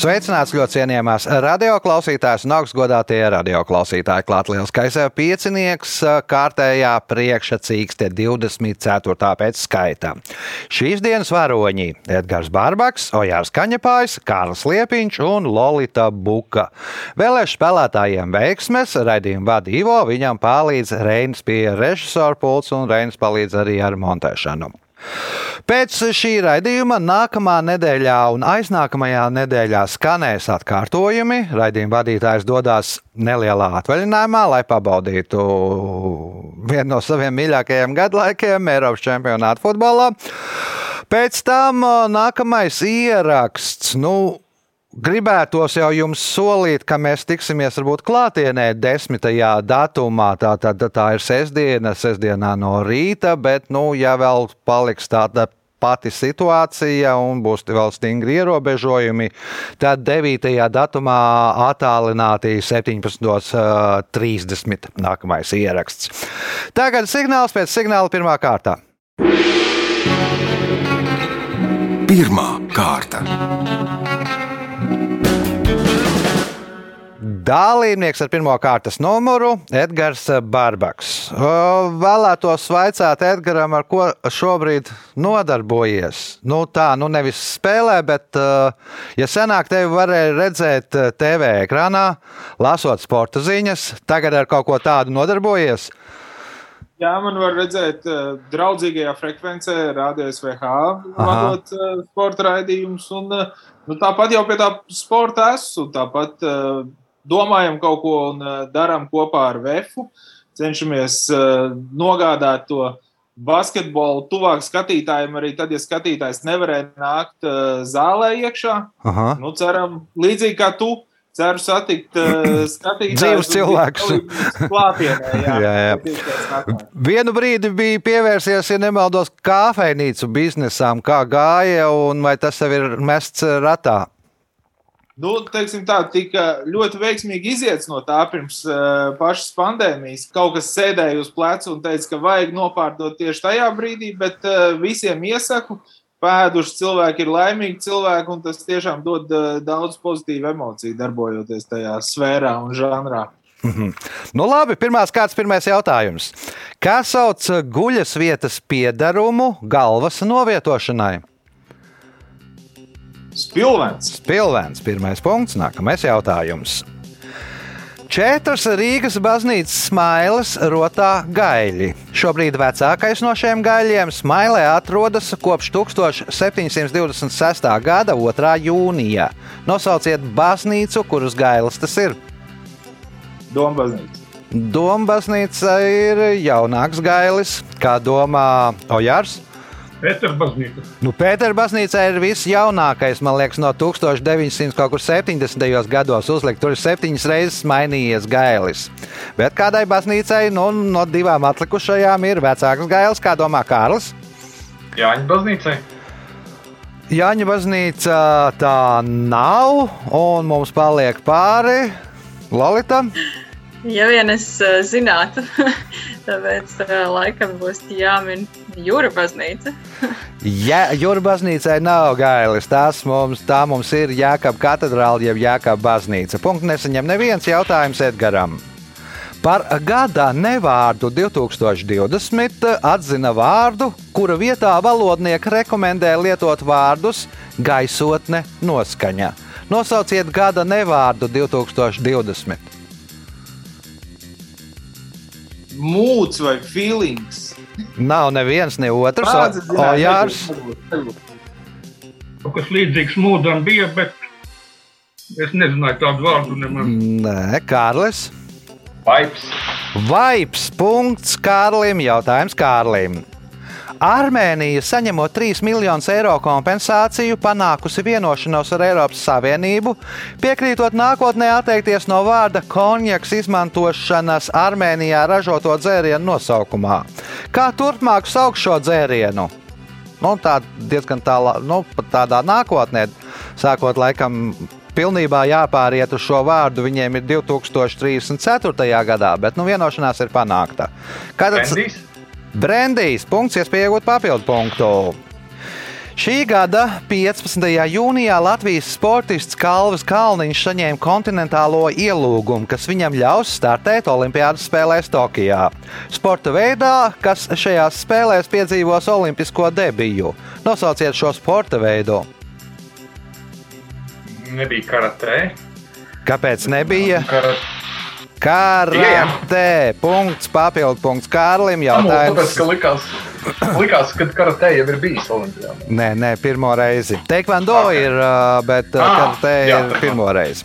Sveicināts ļoti cienījamās radioklausītājas un augstgadātie radioklausītāji. Klāt lielskais piecinieks kārtējā priekšsacīkste 24. pēc skaita. Šīs dienas varoņi - Edgars Bārbaks, Ojārs Kaņepājs, Kārls Liepiņš un Lolita Buka. Vēlēšu spēlētājiem veiksmes, raidījumu vada Ivo, viņam palīdz Reinis pie režisora pults un Reinis palīdz arī ar montēšanu. Pēc šī raidījuma nākamā nedēļā un aiznākamajā nedēļā skanēs atkārtojumi. Raidījuma vadītājs dodas nelielā atvaļinājumā, lai pabaudītu vienu no saviem mīļākajiem gadlaikiem - Eiropas čempionāta futbolā. Pēc tam nākamais ieraksts. Nu, Gribētos jau jums solīt, ka mēs tiksimies varbūt klātienē 10. datumā. Tā, tā, tā, ir sestdiena, sestdienā no rīta, bet, nu, ja vēl paliks tāda pati situācija un būs vēl stingri ierobežojumi, tad 9. datumā attālināti 17.30. nākamais ieraksts. Tagad signāls pēc signāla pirmā kārta. Pirmā kārta. Dalībnieks ar pirmā kārtas numuru - Edgars Barbaks. Vēlētos vaicāt Edgaram, ar ko šobrīd nodarbojies. Nu, tā, nu nevis spēlē, bet, ja senāk tevi varēja redzēt TV ekrānā, lasot sporta ziņas, tagad ar kaut ko tādu nodarbojies. Jā, man var redzēt, uh, draudzīgajā frekvencē, rādījis VH, vadot uh, sporta raidījumus. Un, uh, nu, tāpat jau pie tā sporta esmu. Tāpat uh, domājam kaut ko un uh, darām kopā ar VF. Cenšamies uh, nogādāt to basketbolu tuvāk skatītājiem, arī tad, ja skatītājs nevarēja nākt uh, zālē iekšā. Aha. Nu, ceram, līdzīgi kā tu. Ceru satikt uh, skatītājus. Dzīvus cilvēkus. Klātienē, jā. Jā, jā. Vienu brīdi bija pievērsies, ja nemaldos, kafejnīcu biznesām, kā gāja un vai tas tev ir mests ratā. Nu, teiksim tā, tika ļoti veiksmīgi iziets no tā pirms uh, pašas pandēmijas. Kaut kas sēdēja uz pleca un teica, ka vajag nopārdot tieši tajā brīdī, bet uh, visiem iesaku. Pēduši cilvēki ir laimīgi cilvēki, un tas tiešām dod uh, daudz pozitīvu emociju, darbojoties tajā sfērā un žanrā. Nu, labi, pirmās kārtas, pirmais jautājums. Kā sauc guļas vietas piedarumu galvas novietošanai? Spilvens, Pilvēns, pirmais punkts, nākamais jautājums. Četras Rīgas baznīcas smailes rotā gaļi. Šobrīd vecākais no šiem gaļiem smailē atrodas kopš 1726. gada 2. jūnijā. Nosauciet baznīcu, kuras gailis tas ir. Dombaznīca, Dombaznīca ir jaunāks gailis, kā domā Ojārs. Pēters baznīca. Nu, Pētera baznīca ir visjaunākais, man liekas, no 1970. gados uzlikt. Tur ir septiņas reizes mainījies gailis. Bet kādai baznīcai nu, no divām atlikušajām ir vecāks gailis, kā domā Kārlis. Jāņa baznīcai. Jāņa baznīca tā nav, un mums paliek pāri Lolita. Ja vien es uh, zinātu, tāpēc uh, laikam būs jāmin jūra baznīca. Ja Jūra baznīcai nav gailis, tas mums, tā mums ir Jākapa katedrāle, jeb Jākapa baznīca. Punkts nesaņem neviens jautājums Edgaram. Par gada nevārdu 2020 atzina vārdu, kura vietā valodnieki rekomendē lietot vārdus gaisotne, noskaņa. Nosauciet gada nevārdu 2020. Mūds vai feelings. Nav neviens, ne otrs. Ojārs. Kaut kas līdzīgs mūdam bija, bet es nezināju tādu vārdu nemaz. Nē, Kārlis. Paips. Vaips. Punkts Kārlim. Jautājums Kārlim. Armēnija, saņemot 3 miljonus eiro kompensāciju, panākusi vienošanos ar Eiropas Savienību, piekrītot nākotnē atteikties no vārda konjaks izmantošanas Armēnijā ražoto dzērienu nosaukumā. Kā turpmāk sauc šo dzērienu? Nu, tā diezgan tālā, nu, tādā nākotnē, sākot laikam pilnībā jāpāriet uz šo vārdu viņiem ir 2034. gadā, bet nu, vienošanās ir panākta. Kad Brendijs? Brendijs punkts, iespēja iegūt papildu punktu. Šī gada 15. jūnijā Latvijas sportists Kalvis Kalniņš saņēma kontinentālo ielūgumu, kas viņam ļaus startēt Olimpiādas spēlēs Tokijā. Sporta veidā, kas šajās spēlēs piedzīvos olimpisko debiju. Nosauciet šo sporta veidu. Nebija karatē. Kāpēc nebija? Karat... Karate. Punkts, papildu punkts Kārlim. Tāpēc, Jautājums. ka likās, likās ka karatē jau ir bijis Olimpijā. Nē, nē, pirmo reizi. Teikvando okay. ir, bet Ah, karate jā, ir pirmo reizi.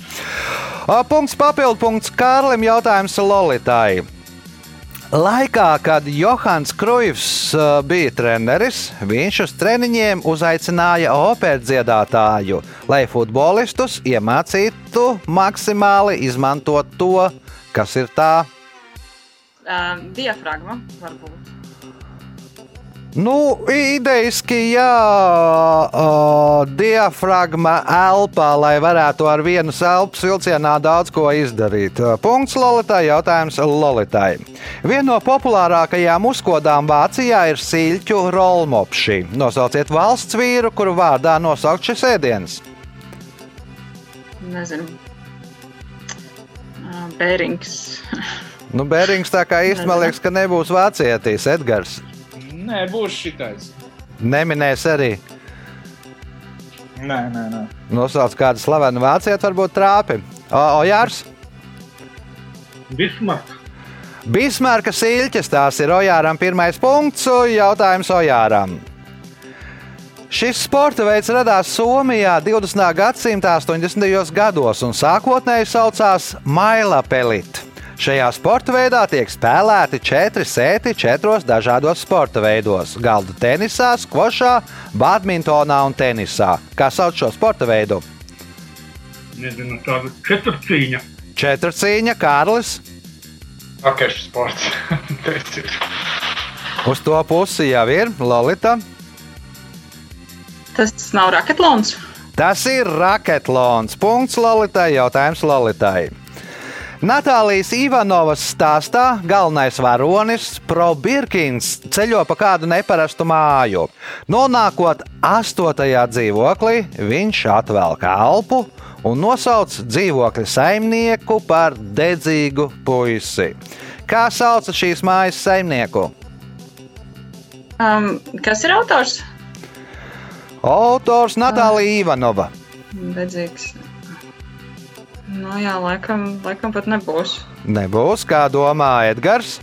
Punkts, papildu punkts Kārlim. Jautājums Lolitai. Laikā, kad Johans Krujs ā, bija treneris, viņš uz treniņiem uzaicināja operas dziedātāju, lai futbolistus iemācītu maksimāli izmantot to, kas ir tā Um, diafragma varbūt. Nu, idejaski, jā, uh, diafragma elpā, lai varētu ar vienu elpas vilcienā daudz ko izdarīt. Punkts Lolitai, jautājums Lolitai. Viena no populārākajām uzkodām Vācijā ir siļķu rolmopši. Nosauciet valsts vīru, kuru vārdā nosaukt šis ēdiens. Nezinu. Bērings. Nu, Bērings tā kā īstenībā liekas, ka nebūs vācietis Edgars. Nē, būs šitais. Neminēs arī. Nē, nē, nē. Nosauc kādu slavenu vācieti, varbūt trāpi. O, Ojārs? Bismarck. Bismarka siļķis, tās ir Ojāram pirmais punkts, jautājums Ojāram. Šis sporta veids radās Somijā 20. gadsimta 80. gados un sākotnēji saucās Maila Pelit. Šajā sporta veidā tiek spēlēti četri sēti četros dažādos sporta veidos - galda tenisā, skvošā, badmintonā un tenisā. Kā sauc šo sporta veidu? Nezinu, tāda četrcīņa. Četrcīņa, Kārlis. Pakešu sports. Uz to pusi jau ir Lolita. Tas nav raketlons. Tas ir raketlons. Punkts Lolitai. Jautājums Lolitai. Natālijas Ivanovas stāstā galvenais varonis Probirkins ceļo pa kādu neparastu māju. Nonākot astotajā dzīvoklī, viņš atvelk elpu un nosauc dzīvokļa saimnieku par dedzīgu puisi. Kā sauc šīs mājas saimnieku? Um, kas ir autors? Autors Natālija Ivanova. Dedzīgs. Nu, jā, laikam, laikam pat nebūs. Nebūs, kā domā Edgars.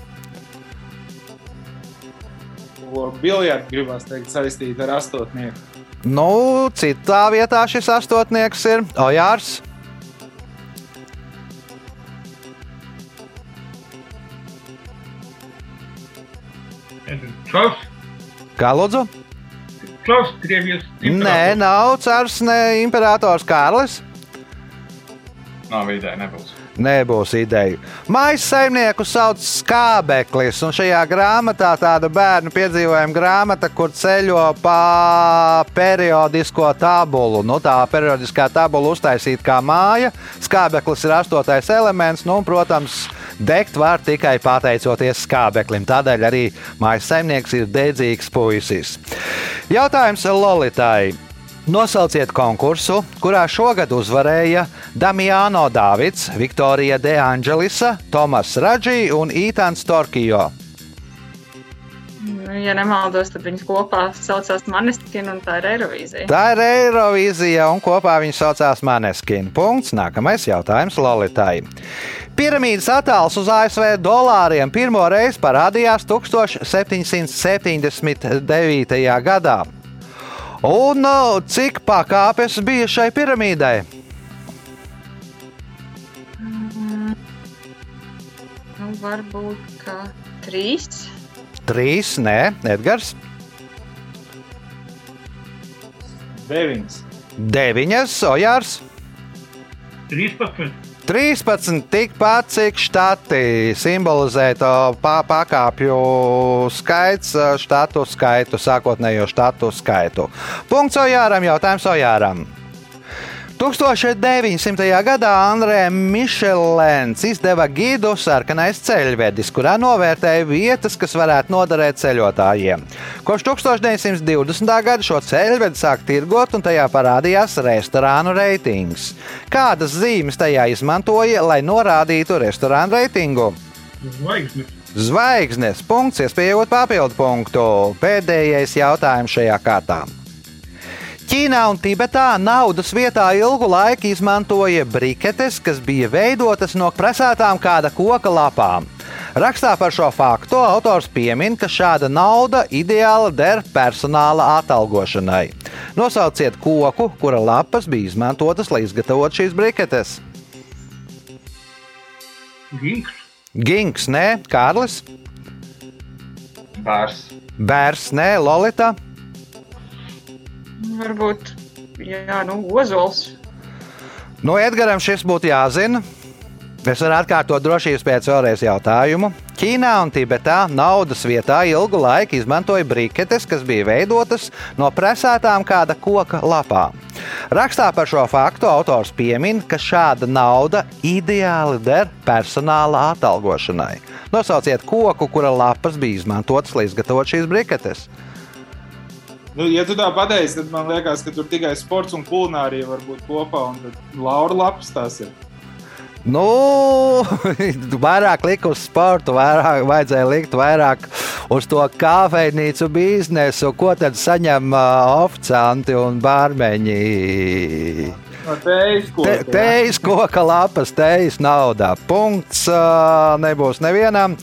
Biljards gribās teikt saistīta ar astotnieku. Nu, citā vietā šis astotnieks ir Ojārs. Čals. Kā lūdzu? Čals, Krievijas. Nē, nav cars, ne imperators Kārlis. Nav vidē, nebūs. Nebūs ideja. Mājas saimnieku sauc Skābeklis, un šajā grāmatā tāda bērnu piedzīvojuma grāmata, kur ceļo pa periodisko tabulu. Nu, tā periodiskā tabula uztaisīta kā māja. Skābeklis ir astotais elements, nu, un, protams, degt var tikai pateicoties skābeklim. Tādēļ arī mājas saimnieks ir dedzīgs puisis. Jautājums Lolitai. Nosauciet konkursu, kurā šogad uzvarēja Damiano Dārvids, Viktorija De Angelisa, Tomas Radži un Itāns Torkijo. Nu, Ja nemaldos, tad viņi kopā saucās Maniskin un tā ir Eirovīzija. Tā ir Eirovīzija, un kopā viņi saucās Maneskin. Punkts. Nākamais jautājums Lolitai. Piramīdas attēls uz ASV dolāriem pirmo reizi parādījās 1779. gadā. Un uh, cik pakāpes bija šai piramīdai? Nu, varbūt kā trīs. Trīs, nē, Edgars. Deviņas. Deviņas, Ojārs. 13. 13, tikpat cik štati simbolizē to pakāpju skaits, štatu skaitu, sākotnējo štatu skaitu. Punkts Ojāram, jautājums Ojāram. 1900. gadā Andrē Mišelēns izdeva gidu Sarkanais ceļvedis, kurā novērtēja vietas, kas varētu noderēt ceļotājiem. Kopš 1920. gada šo ceļvedi sāk tirgot un tajā parādījās restorānu reitings. Kādas zīmes tajā izmantoja, lai norādītu restorānu reitingu? Zvaigznes. Zvaigznes punkts, iespējot papildu punktu. Pēdējais jautājums šajā kārtā. Ķīnā un Tibetā naudas vietā ilgu laiku izmantoja briketes, kas bija veidotas no presētām kāda koka lapām. Rakstā par šo faktu autors piemin, ka šāda nauda ideāli der personāla atalgošanai. Nosauciet koku, kura lapas bija izmantotas, lai izgatavotu šīs briketes. Ginks. Ginks, nē, Kārlis, Bērs. Bērs, nē, Lolita. Varbūt, jā, nu, ozols. Nu, Edgars, šis būtu jāzina. Es varu atkārtot drošības pēc vēlreiz jautājumu. Ķīnā un Tibetā naudas vietā ilgu laiku izmantoja briketes, kas bija veidotas no presētām kāda koka lapām. Rakstā par šo faktu autors piemin, ka šāda nauda ideāli der personāla atalgošanai. Nosauciet koku, kura lapas bija izmantotas, lai izgatavotu šīs briketes. Nu, ja tu tā pateiksi, tad man liekas, ka tur tikai sports un kulinārija var būt kopā. Un tad Laura lapas tās ir. Nu, vairāk lika uz sportu, vairāk vajadzēja likt vairāk uz to kafejnīcu biznesu. Ko tad saņem uh, oficianti un bārmeņi? No tejas koka lapas, tejas naudā. Punkts uh, nebūs nevienam.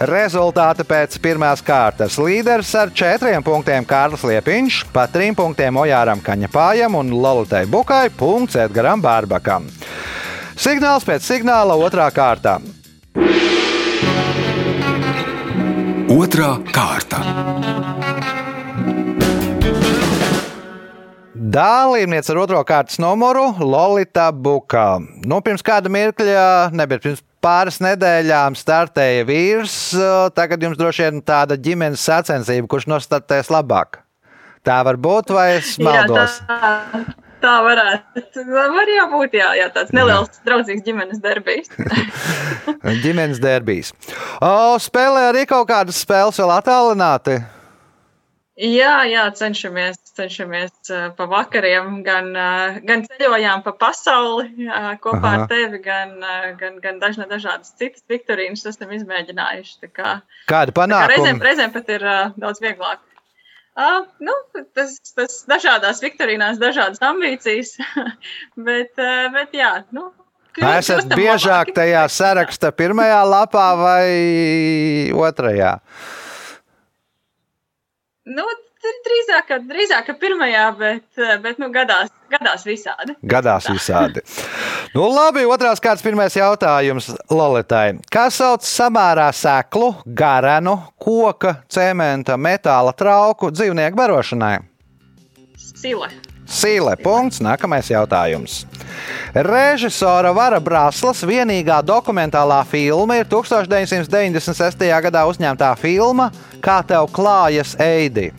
Rezultāti pēc pirmās kārtas. Līderis ar četriem punktiem Kārlis Liepiņš, pa trim punktiem Ojāram Kaņepājam un Lolitai Bukai, punkts Edgaram Bārbakam. Signāls pēc signāla otrā kārtā. Otra kārta. Dalībniece ar otro kārtas numuru Lolita Buka. Nu, pirms kāda mirkļa, nebija pirms pāris nedēļām, startēja vīrs. Tagad jums droši vien tāda ģimenes sacensība, kurš nostartēs labāk. Tā var būt, vai es maldos? Jā, tā, tā varētu. Var jau būt, jā, jā tāds neliels draudzīgs ģimenes derbijs. ģimenes derbijas. O, spēlē arī kaut kādas spēles vēl attālināti. Jā, jā, cenšamies, cenšamies uh, pa vakariem, gan, uh, gan ceļojām pa pasauli uh, kopā Aha. ar tevi, gan, uh, gan, gan dažna, dažādas citas viktorīnas esam izmēģinājuši. Kā, Kādi tā kā reizēm, reizēm pat ir uh, daudz vieglāk. Uh, nu, tas, tas dažādās viktorīnās, dažādas ambīcijas, bet, uh, bet jā, nu. kļūst- Esat biežāk labāki. tajā saraksta pirmajā lapā vai otrajā? Nu, drīzāk, ka- drīzāk ka pirmajā, bet, bet nu, gadās, gadās visādi. Gadās visādi. Nu, labi, otrās kārtas pirmais jautājums Lolitai. Kā sauc samērā seklu, garenu, koka, cementa, metāla trauku dzīvnieku barošanai? Sile. Sīle. Punkts. Nākamais jautājums. Režisora Vara Braslas vienīgā dokumentālā filma ir 1996. gadā uzņemtā filma Kā tev klājas, Eidi?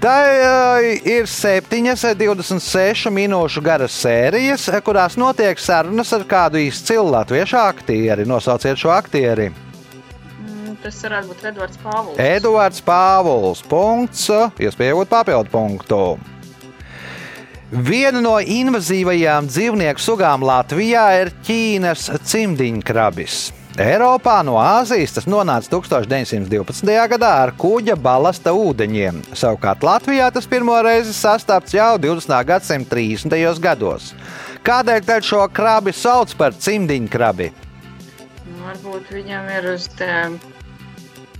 Tā ir septiņas, 26 minūšu garas sērijas, kurās notiek sarunas ar kādu izcilu latviešu aktieri. Nosauciet šo aktieri. Mm, Tas varētu būt Edvards Pāvils. Eduards Pāvils. Punkts. Iespējot papildu punktu. Viena no invazīvajām dzīvnieku sugām Latvijā ir Ķīnas cimdiņkrabis. Eiropā no Āzijas tas nonāca 1912. gadā ar kuģa balasta ūdeņiem. Savukārt Latvijā tas pirmo reizi sastapts jau 20. gadsimta 30. gados. Kādēļ tad šo krabi sauc par cimdiņkrabi? Nu, Varbūt viņam ir uz tām,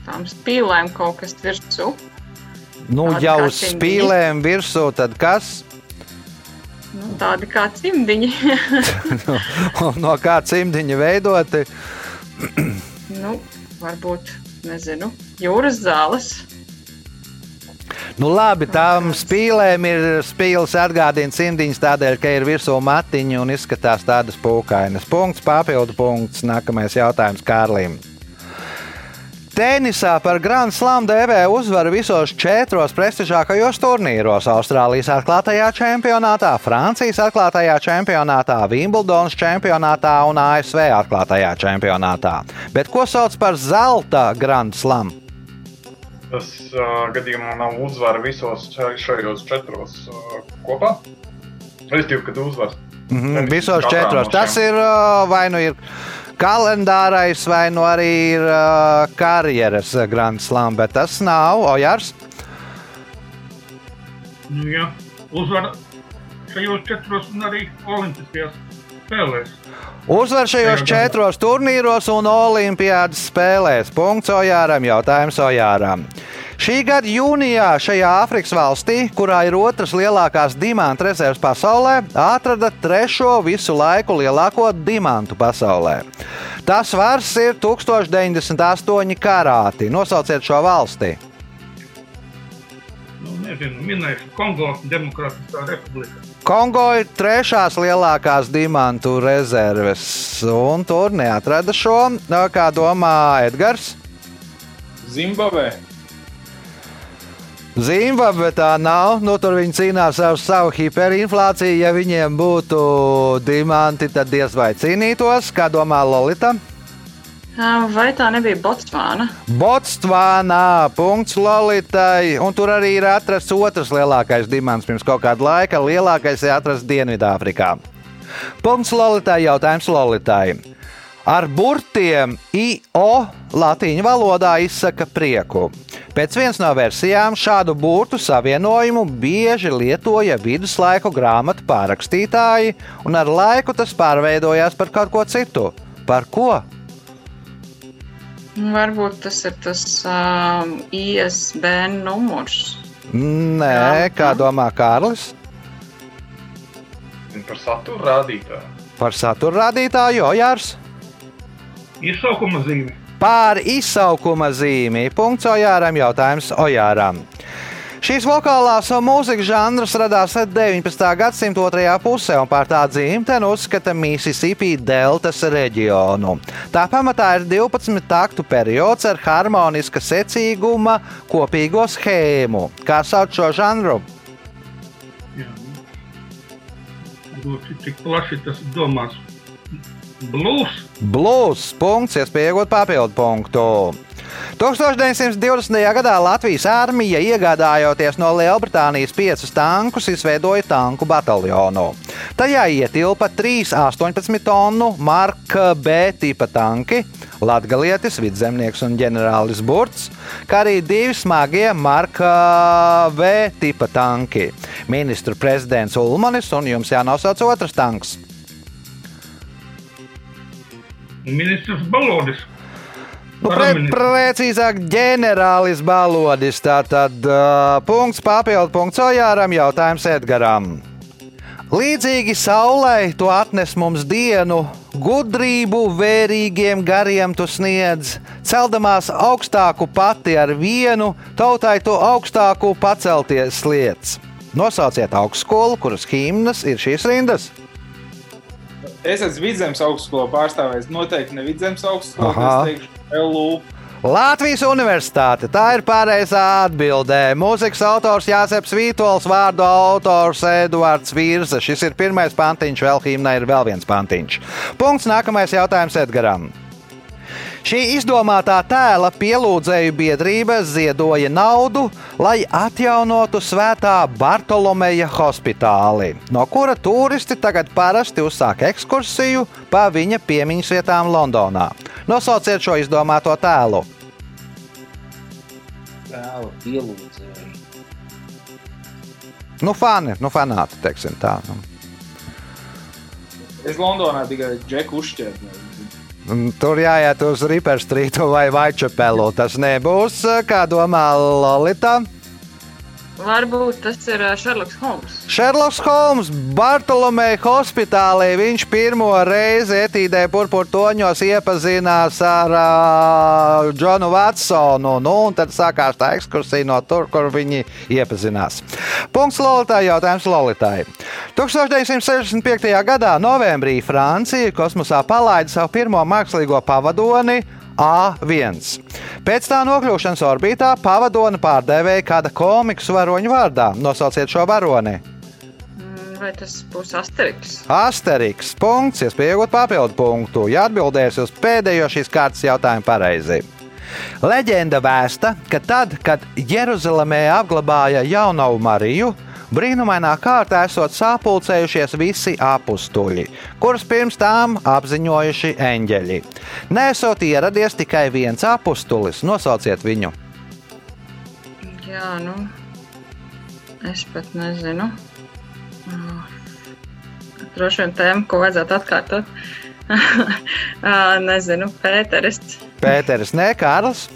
tām spīlēm kaut kas virsū. Nu, Tādi jau uz spīlēm virsū, tad kas? Nu, tādi kā cimdiņi. Un no kā cimdiņa veidoti? nu, varbūt, nezinu, jūras zāles. Nu, labi, tām spīlēm ir spīles atgādina cimdiņas tādēļ, ka ir virsū matiņa un izskatās tādas pūkainas. Punkts, papildu punkts. Nākamais jautājums Kārlim. Tenisā par Grand Slam dēvē uzvaru visos četros prestižākajos turnīros - Austrālijas atklātajā čempionātā, Francijas atklātajā čempionātā, Wimbledonas čempionātā un ASV atklātajā čempionātā. Bet ko sauc par zelta Grand Slam? Tas uh, gadījumā nav uzvara visos ša- šajos četros uh, kopā. Respektīvi, kad uzvar. Mhm, Nevis visos katrā četros. no Tas ir uh, vai nu ir kalendārais, vai nu arī ir uh, karjeras Grand Slam, bet tas nav Ojārs. Nu, jā, uzvar šajos četros un arī Olimpiskajās spēlēs. Uzvar šajos četros turnīros un Olimpiādas spēlēs. Punkts Ojāram, jautājums Ojāram. Šī gada jūnijā šajā Āfrikas valstī, kurā ir otras lielākās dimantu rezerves pasaulē, atrada trešo visu laiku lielāko dimantu pasaulē. Tas svars ir 1098 karāti. Nosauciet šo valsti. Nu, nezinu, minēšu Kongo Demokrātiskā republika. Kongo ir trešās lielākās dimantu rezerves, un tur neatrada šo. Kā domā Edgars? Zimbabvē. Zimbabve tā nav. Nu, tur viņi cīnās ar savu hiperinflāciju. Ja viņiem būtu diamanti, tad diez vai cīnītos. Kā domā Lolita? Vai tā nebija Botsvāna? Botsvānā, punkts Lolitai. Un tur arī ir atrasts otrs lielākais dimants pirms kaut kāda laika. Lielākais ir atrasts Dienvidāfrikā. Punkts Lolitai, jautājums Lolitai. Ar burtiem IO latīņu valodā izsaka prieku. Pēc vienas no versijām šādu burtu savienojumu bieži lietoja viduslaiku grāmatu pārrakstītāji, un ar laiku tas pārveidojās par kaut ko citu. Par ko? Varbūt tas ir tas um, ISBN numurs. Nē, kā domā Kārlis? Par saturu rādītāju. Par satura rādītāju Ojārs. Izsaukuma zīme. Pār izsaukuma zīmi. Punkts Ojāram, jautājums Ojāram. Šīs vokālās mūzikas žanrs radās 19. gadsimta otrajā pusē, un par tā dzimteni uzskata Mississippi deltas reģionu. Tā pamatā ir 12 taktu periods ar harmoniska secīguma kopīgo schēmu. Kā sauc šo žanru? Jā. Būtu cik plaši tas ir domāts. Blues. Blues. Punkts, iespēja iegūt papildu punktu. 1920. gadā Latvijas armija, iegādājoties no Lielbritānijas piecus tankus, izveidoja tanku bataljonu. Tajā ietilpa trīs 18 tonu Marka B tipa tanki, Latvijas vidzemnieks un ģenerālis Burts, kā arī divi smagie Marka V tipa tanki. Ministru prezidents Ulmanis un jums jānosauc otrs tanks. Ministrs Balodis. Pre, precīzāk, ģenerālis balodis. Tātad uh, punkts papildu punkts Ojāram, jautājums Edgaram. Līdzīgi saulē, tu atnes mums dienu, gudrību, vērīgiem gariem tu sniedz, celdamās augstāku pati ar vienu, tautai tu augstāku pacelties sliedz. Nosauciet augstskolu, kuras himnas ir šīs rindas. Es esmu Vidzemes augstskola pārstāvējis. Noteikti ne Vidzemes augstskola. Es teikšu LU. Latvijas Universitāte. Tā ir pareizā atbildē. Mūzikas autors Jāseps Vītols, vārdu autors Eduards Virza. Šis ir pirmais pantiņš, vēl himnā ir vēl viens pantiņš. Punkts nākamais jautājums Edgaram. Šī izdomātā tēla pielūdzēju biedrība ziedoja naudu, lai atjaunotu svētā Bartolomeja hospitāli, no kura turisti tagad parasti uzsāk ekskursiju pa viņa piemiņas vietām Londonā. Nosauciet šo izdomāto tēlu. Tēlu pielūdzēju. Nu, fani, nu, fanāti, teiksim tā. Nu. Es Londonā tikai džeku uzšķēru. Tur jāiet uz Riperstrītu vai Vaitčepelu. Tas nebūs, kā domā Lolita. Varbūt tas ir ā, Sherlock Holmes. Šerloks Holms, Bartolomeja hospitālī. Viņš pirmo reizi etīdē purpurtoņos iepazinās ar uh, Džonu Vatsonu. Nu, un tad sākās tā ekskursija no tur, kur viņi iepazinās. Punkts Lolitai, jautājums Lolitai. 1965. gadā novembrī Francija kosmosā palaida savu pirmo mākslīgo pavadoni A1. Pēc tā nokļūšanas orbītā pavadona pārdevēja kāda komiksu varoņa vārdā. Nosauciet šo varoni. Vai tas būs Asteriks? Asteriks. Punkts, iespējot papildu punktu, ja atbildēs uz pēdējo šīs kārtas jautājumu pareizi. Leģenda vēsta, ka tad, kad Jeruzalemē apglabāja jaunavu Mariju, brīnumainā kārtā esot sapulcējušies visi apstuļi, kurus pirms tam apziņojuši eņģeļi. Nesot ieradies tikai viens apstulis, nosauciet viņu. Jā, nu. Es pat nezinu. Mm. Droši vien tēma, ko vajadzētu atkārtot. Ā, nezinu, Pēteris. Pēters, nē, Kārls,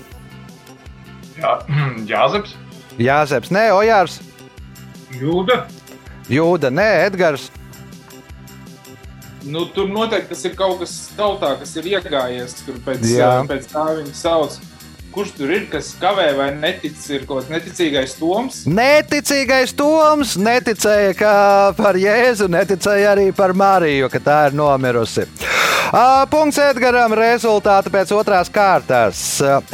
Jā, Jāzeps. Jāzeps, nē, Ojārs, Jūda, Jūda, nē, Edgars. Nu, tur noteikti tas ir kaut kas tautā, kas ir iegājies tur pēc, Jā. pēc tā viņa sauc. Kurš tur ir, kas kavē vai netic, ir kaut kāds neticīgais toms? Neticīgais Toms neticēja par Jēzu, neticēja arī par Mariju, ka tā ir nomirusi. Ā, Punkts Edgars. Rezultāti pēc otrās kārtas.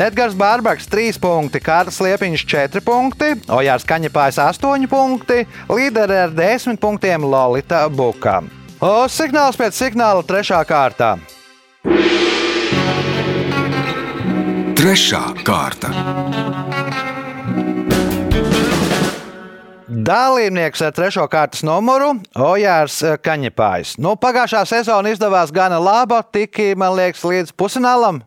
Edgars Bārbaks 3 punkti, Kārlis Liepiņš 4 punkti, Ojārs Kaņepājs 8 punkti, līderi ar 10 punktiem Lolita Buka. O, signāls pēc signāla trešā kārtā. Trešā kārta. Dalībnieks ar trešo kārtas numuru - Ojārs eh, Kaņepājs. Nu, pagājušā sezona izdevās gana laba, tiki, man liekas, līdz pusfinālam.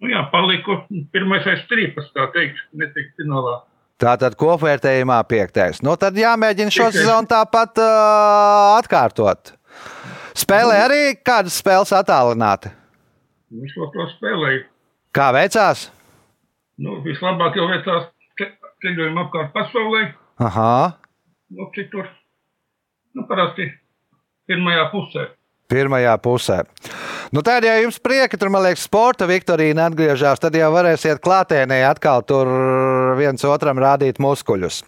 nu jā, paliku pirmais aiz strīpas, tā teikt, netikt finālā. Tātad kopvērtējumā piektais. Nu, tad jāmēģina šo sezonu tāpat uh, atkārtot. Spēlē arī kādas spēles attālināti. Viņš to, to spēlēja. Kā veicās? Nu, vislabāk jau veicās ce- ceļojuma apkārt pasaulē, Aha, nu, citur. Nu, parasti pirmajā pusē. Pirmajā pusē. Nu, tad, ja jums prieka, tur, man liekas, sporta viktorīna atgriežas, tad jau varēsiet klātienē atkal tur viens otram rādīt muskuļus.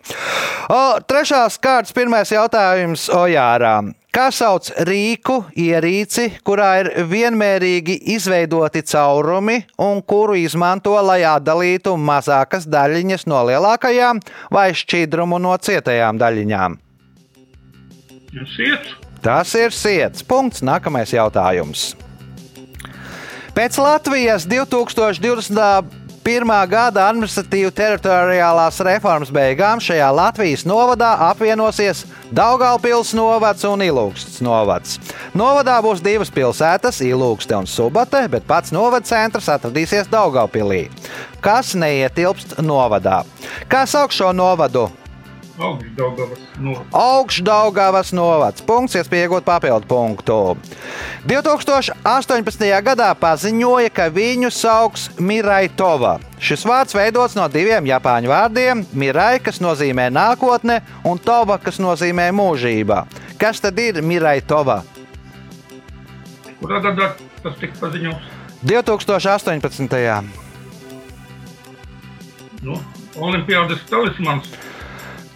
O, trešās kārtas pirmais jautājums Ojārām. Kā sauc rīku, ierīci, kurā ir vienmērīgi izveidoti caurumi un kuru izmanto, lai atdalītu mazākas daļiņas no lielākajām vai šķidrumu no cietajām daļiņām? Un Siets, Tas ir sirds. Punkts. Nākamais jautājums. Pēc Latvijas 2021. gada administratīvu teritoriālās reformas beigām šajā Latvijas novadā apvienosies Daugaupils novads un Ilūksts novads. Novadā būs divas pilsētas, Ilūkste un Subate, bet pats novada centrs atradīsies Daugaupilī, kas neietilpst novadā. Kā sauc šo novadu? Augšdaugavas novads. Punkts, iespēja iegūt papildu punktu. 2018. gadā paziņoja, ka viņu sauc Mirai Tova. Šis vārds veidots no diviem japāņu vārdiem - Mirai, kas nozīmē nākotne, un Tova, kas nozīmē mūžība. Kas tad ir Mirai Tova? kurā gadā tas tika paziņots? 2018. Nu, Olimpiādas talismans.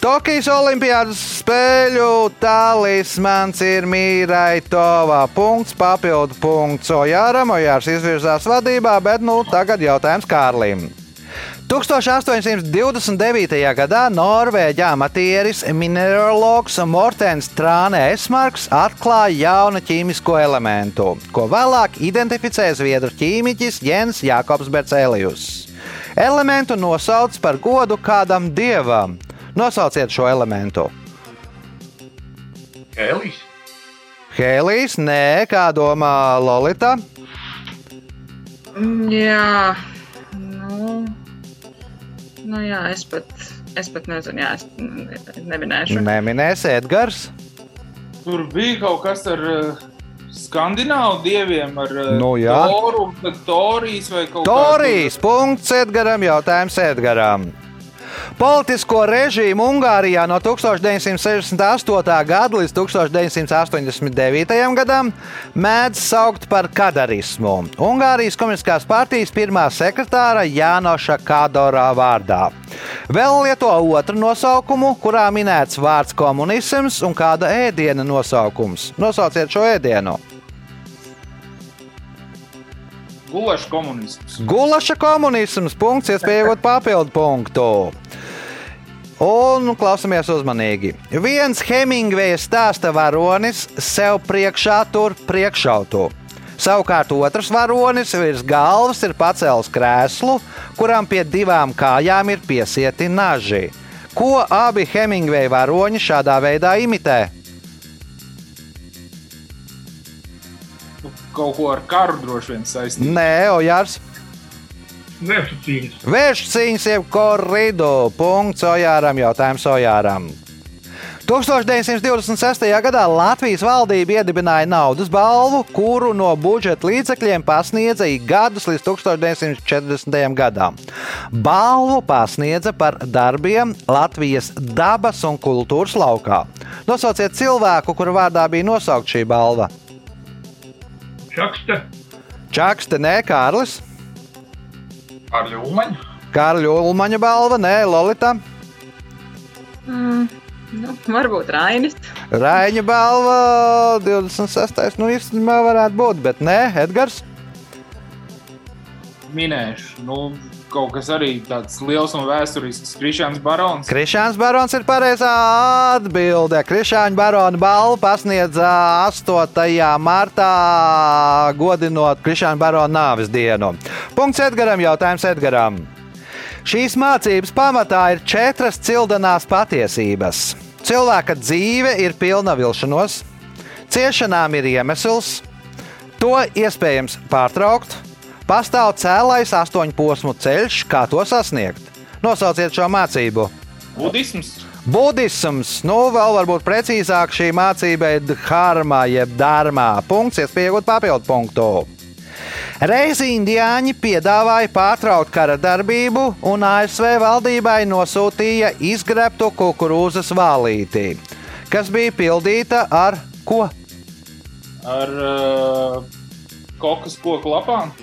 Tokijas Olimpiādas spēļu talismans ir Mīrai Tova. Punkts, papildu punkts Ojāram. Ojārs izvirzās vadībā, bet nu tagad jautājums Kārlim. 1829. gadā Norvēģa amatieris mineralogs Mortens Trāne Esmarks atklāja jaunu ķīmisko elementu, ko vēlāk identificēja zviedru ķīmiķis Jens Jakobs Bercēlijus. Elementu nosauc par godu kādam dievam. Nosauciet šo elementu. Ēlijs. Hēlijs, nē, kā domā Lolita. Mm, Jā, nu, nu jā, es pat, es pat nezinu, jā, es ne- neminēšu. Neminēs Edgars. Tur bija kaut kas ar uh, skandināvu dieviem, ar uh, Nu. Toru, Torijas vai kaut Torijas punkts Edgaram, jautājums Edgaram. Politisko režīmu Ungārijā no 1968. gada līdz 1989. gadam mēdz saukt par kadarismu. Ungārijas Komunistiskās partijas pirmā sekretāra Jānoša Kadorā vārdā. Vēl lieto otru nosaukumu, kurā minēts vārds komunisms un kāda ēdiena nosaukums. Nosauciet šo ēdienu. Gulašs komunisms. Gulaša komunisms, punkts, iespēja iegūt papildu punktu. Un klausāmies uzmanīgi. Viens Hemingveja stāsta varonis sev priekšā tur priekšautu. Savukārt otrs varonis virs galvas ir pacēlis krēslu, kuram pie divām kājām ir piesieti naži. Ko abi Hemingveja varoņi šādā veidā imitē? Kaut ko ar karu droši vien saistīts. Nē, Ojārs. Vēršu cīņas. Vērš cīņas, jeb korridu. Punkts Ojāram, jautājums Ojāram. 1926. gadā Latvijas valdība iedibināja naudas balvu, kuru no budžeta līdzekļiem pasniedza ik gadus līdz 1940. gadam. Balvu pasniedza par darbiem Latvijas dabas un kultūras laukā. Nosauciet cilvēku, kura vārdā bija nosaukta šī balva. Čakste. Čakste, nē, Kārlis. Ar ļūmaņu. Kārļa Ulmaņa balva, nē, Lolita. Mm, nu, varbūt Rainis. Rāņa balva 26. Nu, īstenībā varētu būt, bet nē, Edgars. Minēšu. Nu, kaut kas arī tāds liels un vēsturisks. Krišāns Barons. Krišāns Barons ir pareizā atbilde. Krišāņa Barona balvu pasniedza 8. martā, godinot Krišāņa Barona nāves dienu. Punkts Edgaram, jautājums Edgaram. Šīs mācības pamatā ir četras cildenās patiesības. Cilvēka dzīve ir pilna vilšanos, ciešanām ir iemesls, to iespējams pārtraukt, pastāv cēlais astoņu posmu ceļš, kā to sasniegt. Nosauciet šo mācību. Budisms. Budisms, nu vēl varbūt precīzāk šī mācība ir dharma, jeb dharmā. Punkts, iespējot papildu punktu. Reizi indiāņi piedāvāja pārtraukt kara darbību, un ASV valdībai nosūtīja izgrebtu kukurūzas vālīti, kas bija pildīta ar ko? Ar uh, kokas koku lapām.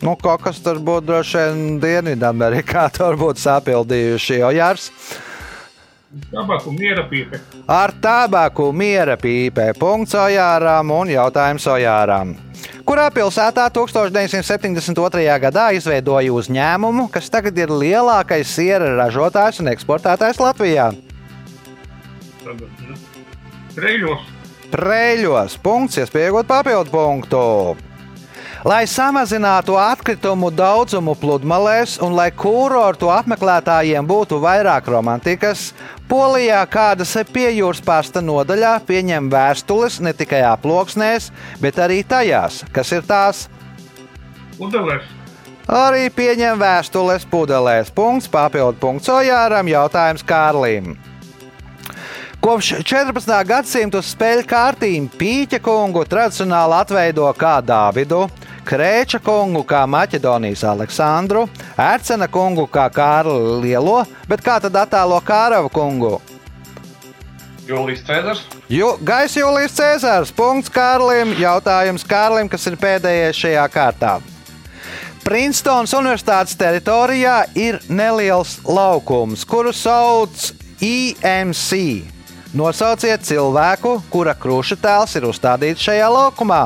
Nu, kaut kas tur būtu droši vien Dienvidamerikā, tur būtu sapildījuši jau jārs. Tabaku miera pīpe. Ar tabaku miera pīpē. Punkts Ojāram un jautājums Ojāram. Kurā pilsētā 1972. gadā izveidoja uzņēmumu, kas tagad ir lielākais siera ražotājs un eksportētājs Latvijā? Reļos. Preļos. Punkts, iespējot papildu punktu. Lai samazinātu atkritumu daudzumu pludmalēs un lai kurortu apmeklētājiem būtu vairāk romantikas, Polijā kādas piejūras pasta nodaļā pieņem vēstules ne tikai aploksnēs, bet arī tajās, kas ir tās. Udelēs. Arī pieņem vēstules pudelēs. Punkts, papildu punkts Ojāram, jautājums Kārlim. Kopš 14. gadsimta spēļu kārtīm Pīķa kungu tradicionāli atveido kā Dāvidu, Krēča kungu kā Maķedonijas Aleksandru, Ercena kungu kā Kārli Lielo, bet kā tad attēlo Kārava kungu? Jūlijas Cēzars. Ju, Gaisa Jūlijas Cēzars. Punkts Kārlim. Jautājums Kārlim, kas ir pēdējais šajā kārtā. Princetons Universitātes teritorijā ir neliels laukums, kuru sauc IMC. Nosauciet cilvēku, kura kruša tēls ir uzstādīts šajā laukumā.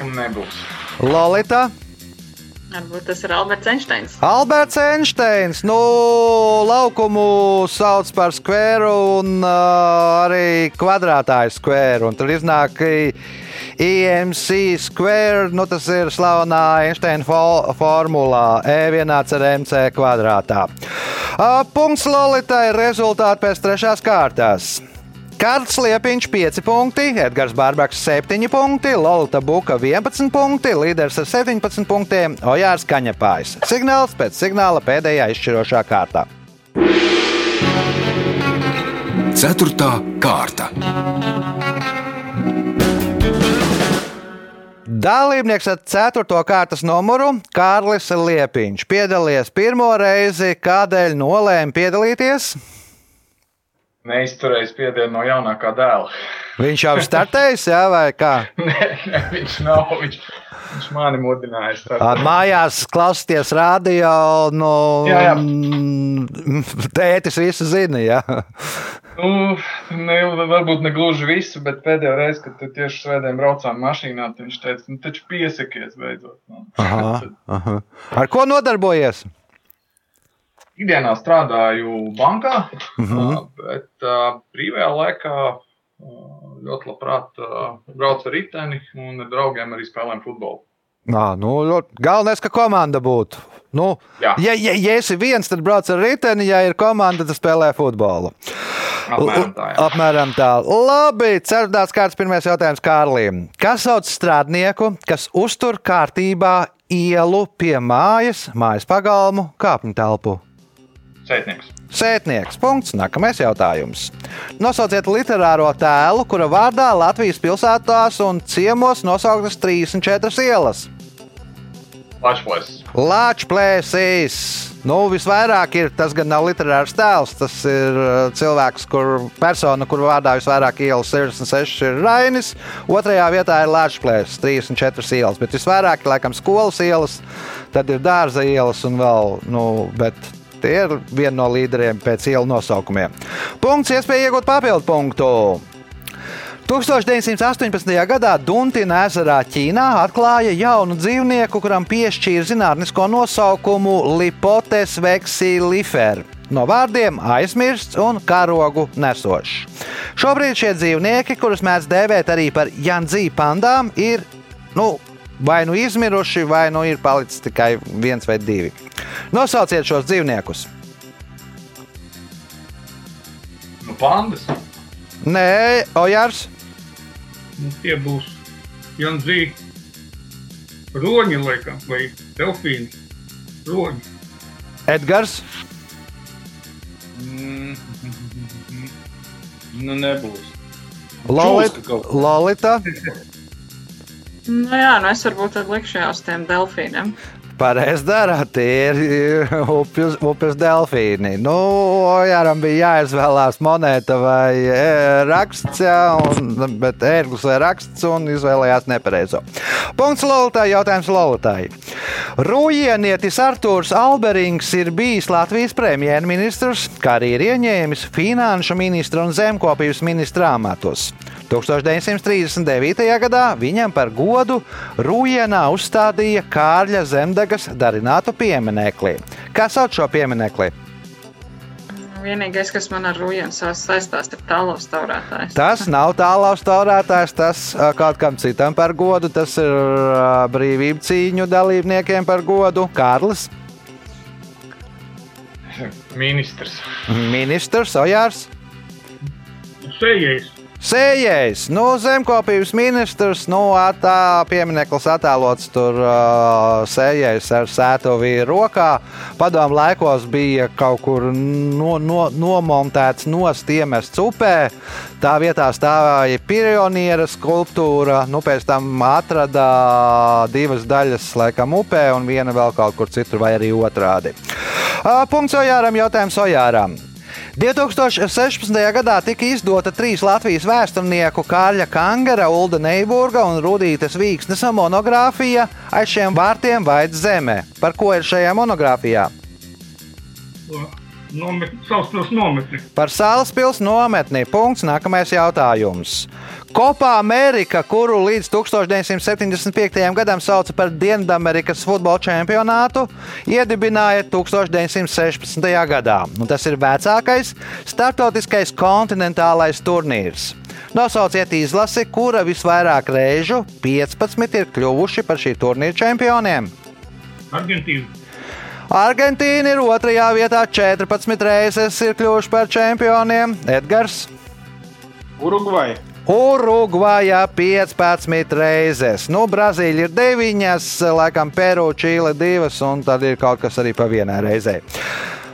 Kam nebūs? Lolita, Varbūt tas ir Alberts Einsteins. Alberts Einsteins. Nu, laukumu sauc par skvēru un uh, arī kvadrātāju skvēru. Un tur iznāk IMC skvēru, nu tas ir slavenā Einsteina fo formulā E vienāds ar MC kvadrātā. Uh, punkts Lolitai rezultāti pēc trešās kārtas. Kārtas Liepiņš 5 punkti, Edgars Bārbaks 7 punkti, Lorita Buka 11 punkti, līderis ar 17 punktiem Ojārs Kaņepājs. Signāls pēc signāla pēdējā izšķirošā kārtā. Ceturtā kārta. Dalībnieks ar 4. kārtas numuru Kārlis Liepiņš piedalījies pirmo reizi, kādēļ nolēma piedalīties. Neizturējis spiedienu no jaunākā dēla. Viņš jau ir startējis, jā, vai kā? Nē, nē, viņš nav. Viņš, viņš mani mudināja. Startēt. Mājās klausīties radio, nu, Jā, jā. tētis visu zina. Jā. Nu, ne, varbūt ne gluži visu, bet pēdējo reizi, kad tu tieši svētdien braucām mašīnā, viņš teica, nu, taču piesakies beidzot. Nu. Aha, aha. Ar ko nodarbojies? Ikdienā strādāju bankā, Mhm. uh, bet brīvajā laikā ļoti labprāt braucu ar riteni un ar draugiem arī spēlēju futbolu. Nā, nu, galvenais, ka komanda būtu. Nu, ja, ja, ja esi viens, tad brauc ar riteni, ja ir komanda, tad spēlē futbolu. Apmēram tā, jā. Apmēram tā. Labi, ceturtās kārtas pirmais jautājums Kārlim. Kas sauc strādnieku, kas uztur kārtībā ielu pie mājas, mājas pagalmu, kāpņu telpu? Sētnieks. Sētnieks. Punkts. Nākamais jautājums. Nosauciet literāro tēlu, kura vārdā Latvijas pilsētās un ciemos nosauktas 34 ielas. Lačplēs. Lāčplēsīs. Nu, visvairāk ir tas gan nav literārs tēls, tas ir uh, cilvēks, kur persona, kur vārdā visvairāk ielas 66 ir Rainis. Otrajā vietā ir Lāčplēsis, 34 ielas, bet visvairāk ir laikam skolas ielas, tad ir dārza ielas un vēl, nu, bet tie ir viena no līderiem pēc ielu nosaukumiem. Punkts, iespēja iegūt papildu punktu. 1918. gadā Duntina ezerā Ķīnā atklāja jaunu dzīvnieku, kuram piešķīra zinātnisko nosaukumu Lipotes vexilifer. No vārdiem aizmirsts un karogu nesošs. Šobrīd šie dzīvnieki, kurus mēdz dēvēt arī par Jandzī pandām, ir nu, vai nu izmiruši, vai nu ir palicis tikai viens vai divi. Nosauciet šos dzīvniekus. Nu, pandas. Nē, Ojārs. Nu, tie būs Janzī, roņi, laikam, vai delfīni. Roņi. Edgars. Mm. Nu, nebūs. Lolit, Čūska kaut kā. Lolita. Nu, jā, nu es varbūt likšu jā uz tiem delfīniem. Pareizi darāt, tie ir upes, upes delfīni. Nu, Jāram bija jāizvēlās monēta vai e, raksts, jā, un, bet ērglis vai raksts, un izvēlējās nepareizo. Punkts Lolitai, jautājums Lolitai. Rūjienietis Artūrs Alberings ir bijis Latvijas premjerministrs, kā arī ir ieņēmis finanšu ministra un zemkopības ministra amatus. 1939. gadā viņam par godu Rūjienā uzstādīja Kārļa Zemdegas darinātu pieminekli. Kā sauc šo pieminekli? Vienīgais, kas man ar rūjienu saistās, ir tālos taurētājs. Tas nav tālāks taurētājs, tas kaut kam citam par godu. Tas ir brīvību cīņu dalībniekiem par godu. Kārlis, Ministrs. ministrs, Ojārs. Sējais. Sējējs, nu, zemkopības ministrs, nu, tā piemineklis attēlots tur uh, sējējs ar sētovīru rokā. Padomu laikos bija kaut kur no, no, nomontēts nost iemests upē. Tā vietā stāvēja pioniera skulptūra, nu, pēc tam atrada divas daļas, laikam, upē un viena vēl kaut kur citur, vai arī otrādi. Uh, punkts Ojāram, jautājums Ojāram. 2016. gadā tika izdota trīs Latvijas vēsturnieku Kārļa Kangara, Ulda Neiburga un Rudītas Vīksnes monogrāfija aiz šiem vārtiem Vaids Zemē. Par ko ir šajā monogrāfijā? Nomet, Sauspils nometni. Par Sālspils nometni. Punkts. Nākamais jautājums. Kopā Amerika, kuru līdz 1975. gadam sauca par Dienvidamerikas futbola čempionātu, iedibināja 1916. gadā. Un tas ir vecākais starptautiskais kontinentālais turnīrs. Nosauciet izlasi, kura visvairāk reižu 15 ir kļuvuši par šī turnīra čempioniem. Argentīna. Argentīna ir otrajā vietā, 14 reizes ir kļuvuši par čempioniem. Edgars. Urugvai. Urugvajā 15 reizes. Nu, Brazīlija ir 9, laikam Peru, Čīle 2, un tad ir kaut kas arī pa vienai reizei.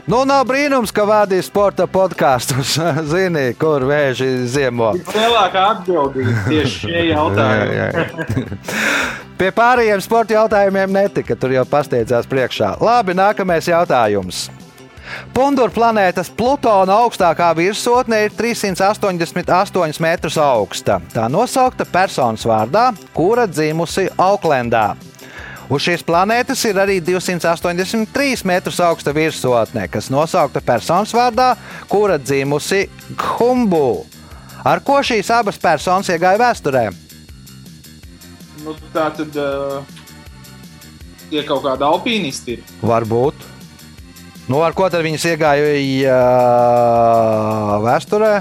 Nu, nav brīnums, ka vadīja sporta podkāstus. Zini, kur vēži ziemo. Lielākā atbildība tieši šie jautājumi. Jā, jā. Pie pārējiem sporta jautājumiem netika. Tur jau pasteidzās priekšā. Labi, nākamais jautājums. Pundura planētas Plutona augstākā virsotne ir 388 metrus augsta. Tā nosaukta personas vārdā, kura dzimusi Auklendā. Uz šīs planētas ir arī 283 metrus augsta virsotne, kas nosaukta personas vārdā, kura dzimusi Humbu. Ar ko šīs abas personas iegāja vēsturē? Nu, tā tad uh, tie kaut kādi alpīnisti ir. Varbūt. Nu, ar ko tad viņas iegāja uh, vēsturē?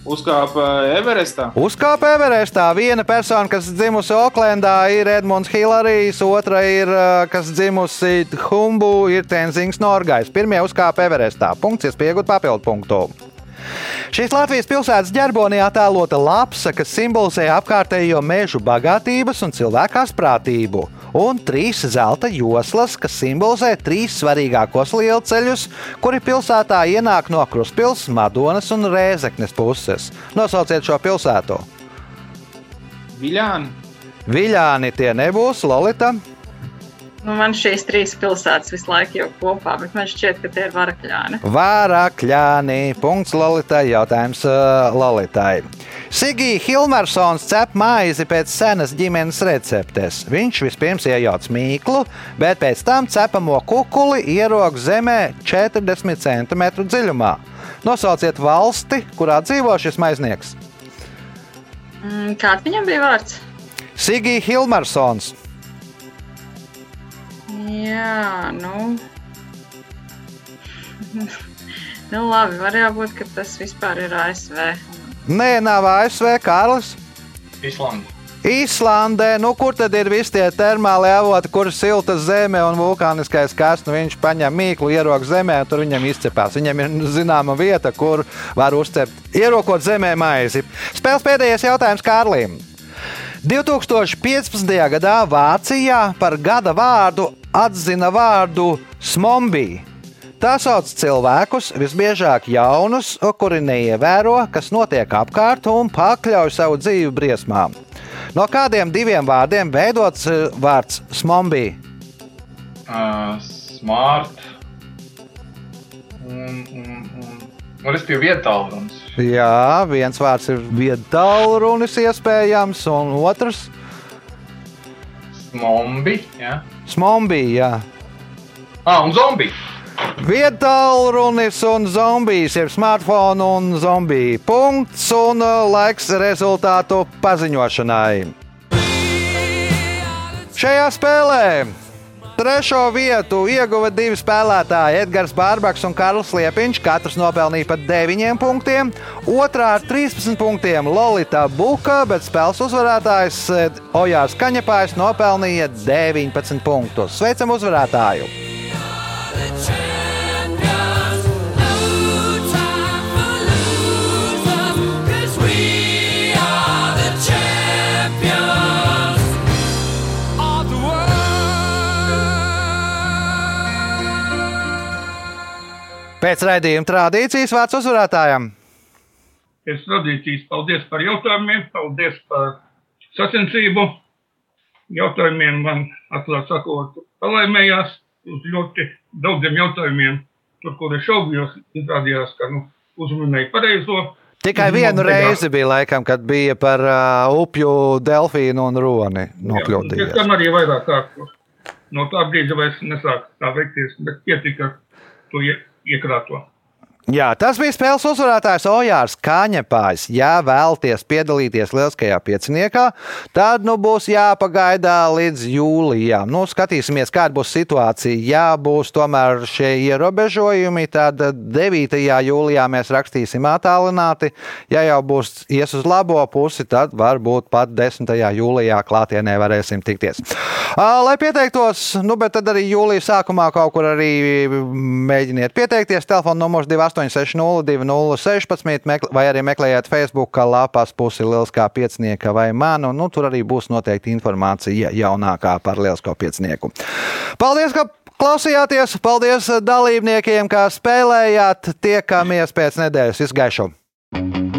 Uzkāpa Everestā. Uzkāpa Everestā. Viena persona, kas dzimusi Oklendā, ir Edmunds Hilarijs, otra ir, uh, kas dzimusi Humbu, ir Tenzings Norgais. Pirmie uzkāpa Everestā. Punkts, iespējot papildu punktu. Šīs Latvijas pilsētas ģerbonī attēlota lapsa, kas simbolizē apkārtējo mežu bagātības un cilvēku asprātību, un trīs zelta joslas, kas simbolizē trīs svarīgākos lielceļus, kuri pilsētā ienāk no Kruspils, Madonas un Rēzeknes puses. Nosauciet šo pilsētu! Viļāni. Viļāni tie nebūs, Lolita. Nu, man šīs trīs pilsētas visu laiku jau kopā, bet man šķiet, ka tie ir varakļāni. Vārakļāni. Punkts Lolitai. Jautājums uh, Lolitai. Sigija Hilmarsons cep maizi pēc senas ģimenes receptes. Viņš vispirms iejauc mīklu, bet pēc tam cepamo kukuli ierok zemē 40 cm dziļumā. Nosauciet valsti, kurā dzīvo šis maiznieks. Mm, Kāds viņam bija vārds? Sigija Hilmarsons. Jā, nu. nu labi, varētu būt, ka tas vispār ir ASV. Nē, nav ASV Kārlis. Islanda. Īslandē, nu kur tad ir visi tie termāli avoti, kur ir silta zeme un vulkāniskais kārs? Nu, viņš paņem mīklu, ierok zemē, un tur viņam izcepās. Viņam ir zināma vieta, kur var uzcept, ierokot zemē maizi. Spēles pēdējais jautājums Kārlim. 2015. gadā Vācijā par gada vārdu atzina vārdu smombī. Tā sauc cilvēkus, visbiežāk jaunus, kuri neievēro, kas notiek apkārt un pakļauj savu dzīvi briesmām. No kādiem diviem vārdiem veidots eh, vārds smombī? Uh, smart. Un, un, un, un es biju vietālrunis. Jā, viens vārds ir viedtālrunis iespējams, un otrs Smombi. Ja? smombī. Jā. Ah, un zombi. Viedtālrunis un zombijs ir smartphone un zombija. Punkts un uh, laiks rezultātu paziņošanai. Šajā spēlē trešo vietu ieguva divi spēlētāji - Edgars Bārbaks un Karls Liepiņš. Katrs nopelnīja pa 9 punktiem. Otrā ar 13 punktiem Lolita Buka, bet spēles uzvarētājs eh, Ojārs Kaņepājs nopelnīja 19 punktus. Sveicam uzvarētāju! Pēc raidījuma tradīcijas vārds uzvarētājam. Pēc tradīcijas paldies par jautājumiem, paldies par sacensību. Jautājumiem man, atklāt sakot, palaimējās uz ļoti daudziem jautājumiem. Tur, kur es šaubījos, izrādījās, ka nu, uzmanēju pareizo. Tikai Nu, vienu reizi bija laikam, kad bija par uh, upju delfīnu un roni nokļūdījies. tam arī vairāk kārtu. No tā brīža vairs nesāk tā veikties, bet pietika to якраз вам. Jā, tas bija spēles uzvarētājs Ojārs Kāņepājs. Ja vēlaties piedalīties lieliskajā pieciniekā, tad nu būs jāpagaida līdz jūlijam. Nu, skatīsimies, kāda būs situācija. Ja būs tomēr šie ierobežojumi, tad 9. jūlijā mēs rakstīsim attālināti. Ja jau būs ies uz labo pusi, tad varbūt pat 10. jūlijā klātienē varēsim tikties. Lai pieteiktos, nu, bet tad arī jūlijas sākumā kaut kur arī mēģiniet pieteikties. Telefona numurs 2. 8602016, vai arī meklējiet Facebook lapās pusi Lieliskā piecinieka vai manu. Nu, tur arī būs noteikti informācija jaunākā par Lielisko piecinieku. Paldies, ka klausījāties! Paldies dalībniekiem, kā spēlējāt! Tiekamies pēc nedēļas izgaišuma!